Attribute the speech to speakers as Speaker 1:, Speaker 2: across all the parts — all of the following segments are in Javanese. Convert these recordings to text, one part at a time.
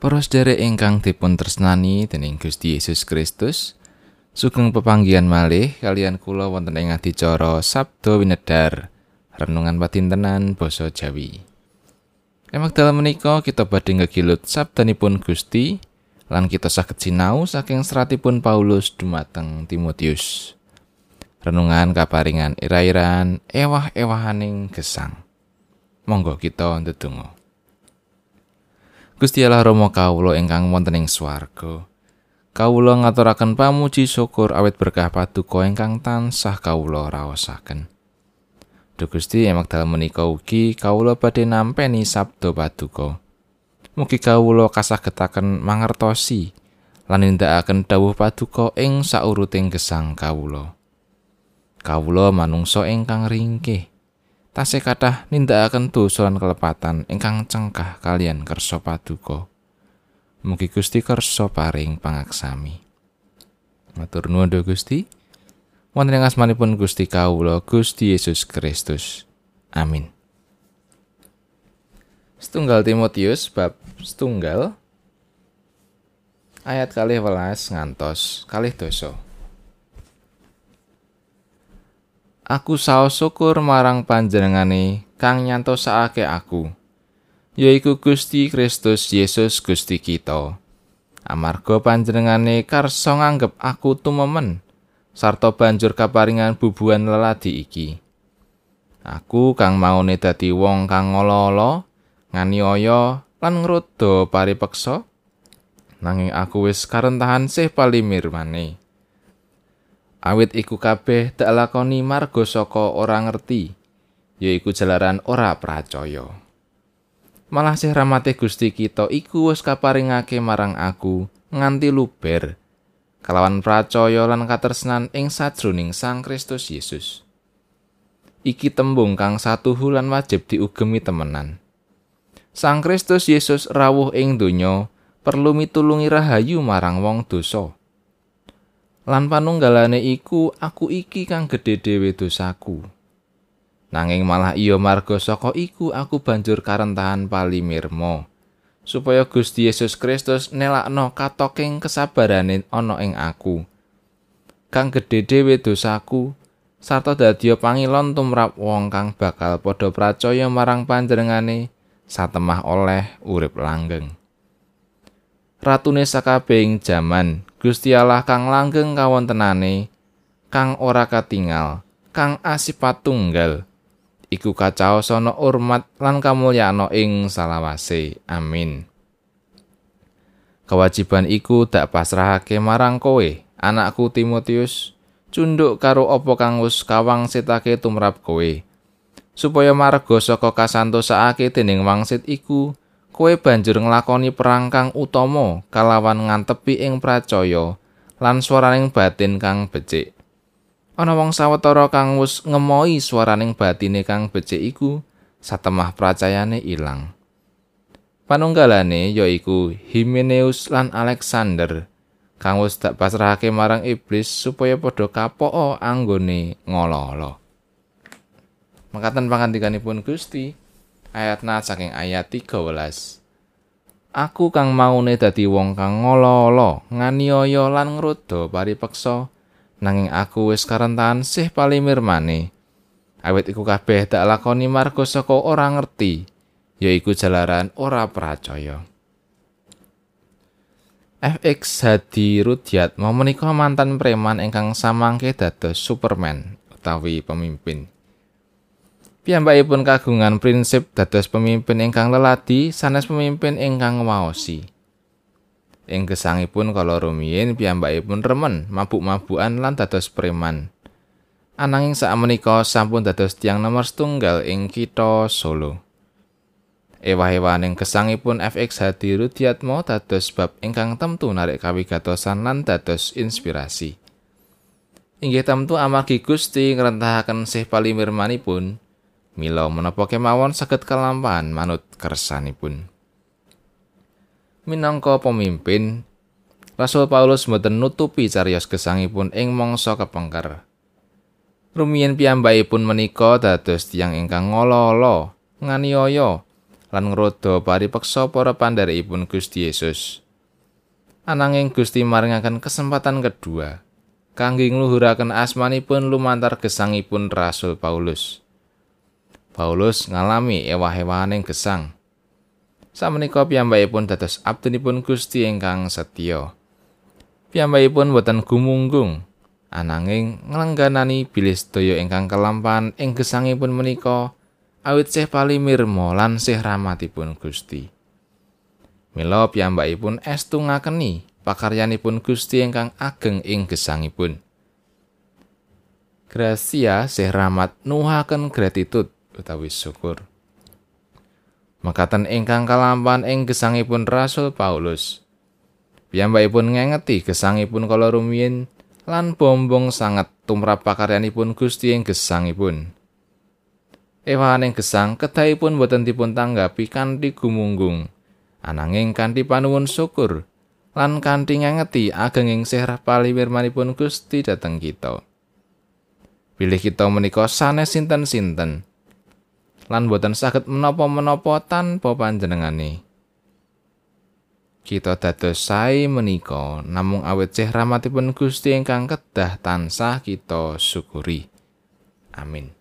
Speaker 1: Para sedherek ingkang dipun tresnani dening Gusti Yesus Kristus, sugeng pepanggihan malih kalian kula wonten ing adicara Sabda Winedar, renungan patintenan basa Jawi. Emak dalam menika kita badhe ngegilut sabdanipun Gusti lan kita saged sinau saking seratipun Paulus dumateng Timotius. Renungan kaparingan ira-iran ewah-ewahaning gesang. Monggo kita ndedonga. Gusti Allah Rama kawula ingkang wonten ing swarga. Kawula ngaturaken pamuji syukur awit berkah paduka ingkang tansah kawula raosaken. Duh Gusti emak dalem menika ugi kawula badhe nampeni sabda paduka. Mugi kawula kasagetaken mangertosi lan nindakaken dawuh paduka ing sauruting gesang kawula. Kawula manungsa ingkang ringkih. Tasih kathah nindakaken dosa lan kelepatan ingkang cengkah kalian kersa paduka. Mugi Gusti kersa paring pangaksami. Matur nuwun Gusti. Wonten ing asmanipun Gusti kawula Gusti Yesus Kristus. Amin. Setunggal Timotius bab setunggal ayat kalih welas ngantos kalih dosa. Aku saos syukur marang panjenengane kang nyantosake aku yaiku Gusti Kristus Yesus Gusti kita. Amarga panjenengane karso nganggep aku tumemen sarta banjur kaparingan bubuhan leladi iki. Aku kang maune dadi wong kang ngolo-olo nganiaya lan ngrudo paripeksa nanging aku wis karentahan sih palimir maneh awit iku kabeh dak lakoni marga saka ora ngerti yaiku jalaran ora percaya malah sih ramate Gusti kita iku wis kaparingake marang aku nganti luber kalawan percaya lan katresnan ing sajroning Sang Kristus Yesus. Iki tembung kang satu hulan wajib diugemi temenan. Sang Kristus Yesus rawuh ing donya perlu mitulungi rahayu marang wong dosa lan panunggalane iku aku iki kang gedhe dhewe dosaku. Nanging malah iya marga saka iku aku banjur karentahan palimirmo supaya Gusti Yesus Kristus nelakno katoking kesabarane ana ing aku. Kang gedhe dhewe dosaku sarta dadi pangilon tumrap wong kang bakal padha percaya marang panjenengane satemah oleh urip langgeng ratune sakabehing jaman Gusti Allah kang langgeng kawontenane kang ora katingal kang asipat tunggal iku kacaosana urmat lan kamulyana ing salawase. Amin. Kewajiban iku dak pasrahake marang kowe anakku Timotius. Cunduk karo apa kang wis kawang setake tumrap kowe. Supaya marga saka kasantosake dening wangsit iku kowe banjur nglakoni perang kang utama kalawan ngantepi ing pracaya lan swaraning batin kang becik. Ana wong sawetara kang wis ngemoi swaraning batine kang becik iku satemah pracayane ilang. Panunggalane yaiku Himeneus lan Alexander kang wis tak pasrahake marang iblis supaya padha kapok anggone ngolo-olo. Makaten pangandikanipun Gusti, ayatna saking ayat 13. Aku kang maune dadi wong kang ngolo-olo, nganiaya lan ngruda paripeksa, nanging aku wis karentahan sih palimir maneh. Awit iku kabeh tak lakoni marga saka ora ngerti, yaiku jalaran ora percaya. FX Hadi Rudyat mau menika mantan preman ingkang samangke dados Superman utawi pemimpin. Piyambakipun kagungan prinsip dados pemimpin ingkang leladi sanes pemimpin ingkang waosi. Ing gesangipun kala rumiyin piyambakipun remen mabuk-mabukan lan dados preman. Ananging sakmenika sampun dados tiang nomor setunggal ing kitha Solo. Ewah-ewaning gesangipun FX Hadi Rudiatmo dados bab ingkang temtu narik kawigatosan lan dados inspirasi. Inggih temtu amargi Gusti ngrentahaken sih palimirmanipun Mila menapa kemawon saged kelampahan manut kersanipun. Minangka pemimpin, Rasul Paulus mboten nutupi cariyos gesangipun ing mangsa kepengker. Rumiyin piyambakipun menika dados tiyang ingkang ngolo-olo, nganiaya, lan ngrodo paripeksa para pandharekipun Gusti Yesus. Ananging Gusti maringaken kesempatan kedua kangge ngluhuraken asmanipun lumantar gesangipun Rasul Paulus. Paulus ngalami ewah-ewahaning gesang. Samenika piyambakipun dados abdinipun Gusti ingkang setya. Piyambakipun boten gumunggung ananging nglengganani bilih sedaya ingkang kelampan ing gesangipun menika awit sih palimirmo lan sih rahmatipun Gusti. Mila piyambakipun estu ngakeni pakaryanipun Gusti ingkang ageng ing gesangipun. Gracia sih rahmat nuhaken gratitud utawi syukur. Mekaten ingkang kalampan ing gesangipun Rasul Paulus. Piyambakipun ngengeti gesangipun kala rumiyin lan bombong sanget tumrap pakaryanipun Gusti ing gesangipun. Ewaning gesang kedahipun boten dipun tanggapi kanthi gumunggung, ananging kanthi panuwun syukur lan kanthi ngangeti agenging sirah paliwirmanipun Gusti dhateng kita. Pilih kita menika sanes sinten-sinten lan boten saged menapa-menapa tanpa panjenengane. Kita dados sae menika namung awet sih rahmatipun Gusti ingkang kedah tansah kita syukuri. Amin.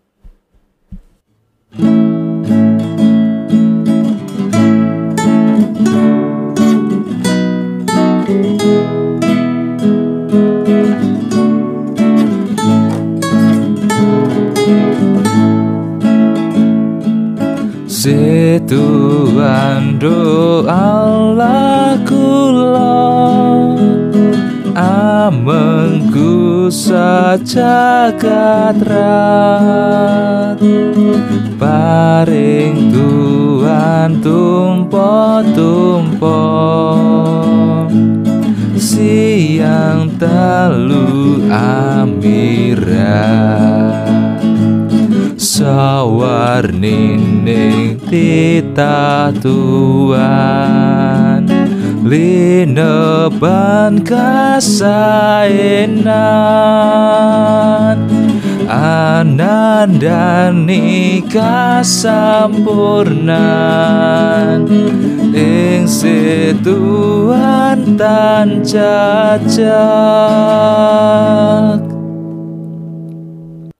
Speaker 2: Tuhan Allah kula Amengku sajagat rat. Paring Tuhan tumpo-tumpo Siang telu amirat. Sawarnining Tita Tuhan Lineban kasainan. Ananda nikah sempurna Ing Tuhan tan cacat.